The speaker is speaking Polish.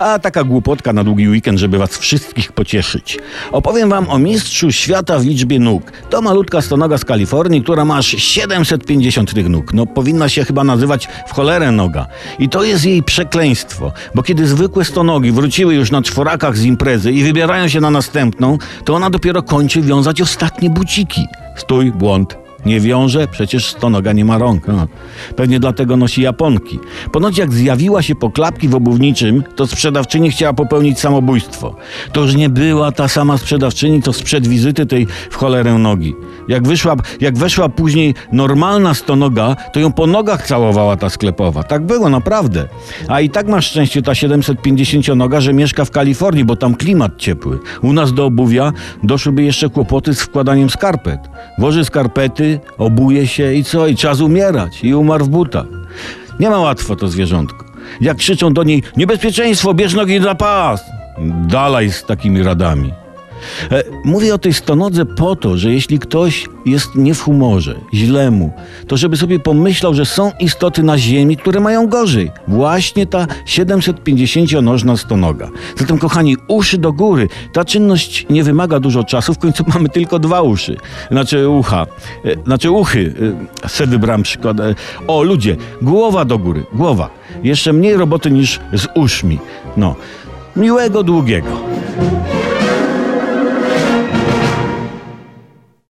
A taka głupotka na długi weekend, żeby was wszystkich pocieszyć. Opowiem wam o mistrzu świata w liczbie nóg. To malutka stonoga z Kalifornii, która ma aż 750 tych nóg. No powinna się chyba nazywać w cholerę noga. I to jest jej przekleństwo, bo kiedy zwykłe stonogi wróciły już na czworakach z imprezy i wybierają się na następną, to ona dopiero kończy wiązać ostatnie buciki. Stój, błąd. Nie wiąże, przecież stonoga nie ma rąk. No. Pewnie dlatego nosi japonki. Ponoć jak zjawiła się po klapki w obuwniczym, to sprzedawczyni chciała popełnić samobójstwo. To już nie była ta sama sprzedawczyni, co sprzed wizyty tej w cholerę nogi. Jak, wyszła, jak weszła później normalna stonoga, to ją po nogach całowała ta sklepowa. Tak było, naprawdę. A i tak masz szczęście ta 750 noga, że mieszka w Kalifornii, bo tam klimat ciepły. U nas do obuwia doszłyby jeszcze kłopoty z wkładaniem skarpet. Włoży skarpety, obuje się i co? I czas umierać. I umarł w butach. Nie ma łatwo to zwierzątko. Jak krzyczą do niej niebezpieczeństwo, bierz nogi na pas. Dalej z takimi radami. E, Mówię o tej stonodze po to, że jeśli ktoś jest nie w humorze, źle mu, to żeby sobie pomyślał, że są istoty na Ziemi, które mają gorzej. Właśnie ta 750-nożna stonoga. Zatem, kochani, uszy do góry. Ta czynność nie wymaga dużo czasu, w końcu mamy tylko dwa uszy. Znaczy ucha. E, Znaczy uchy. E, Se wybrałem przykład. O, ludzie, głowa do góry. Głowa. Jeszcze mniej roboty niż z uszmi. No. Miłego długiego.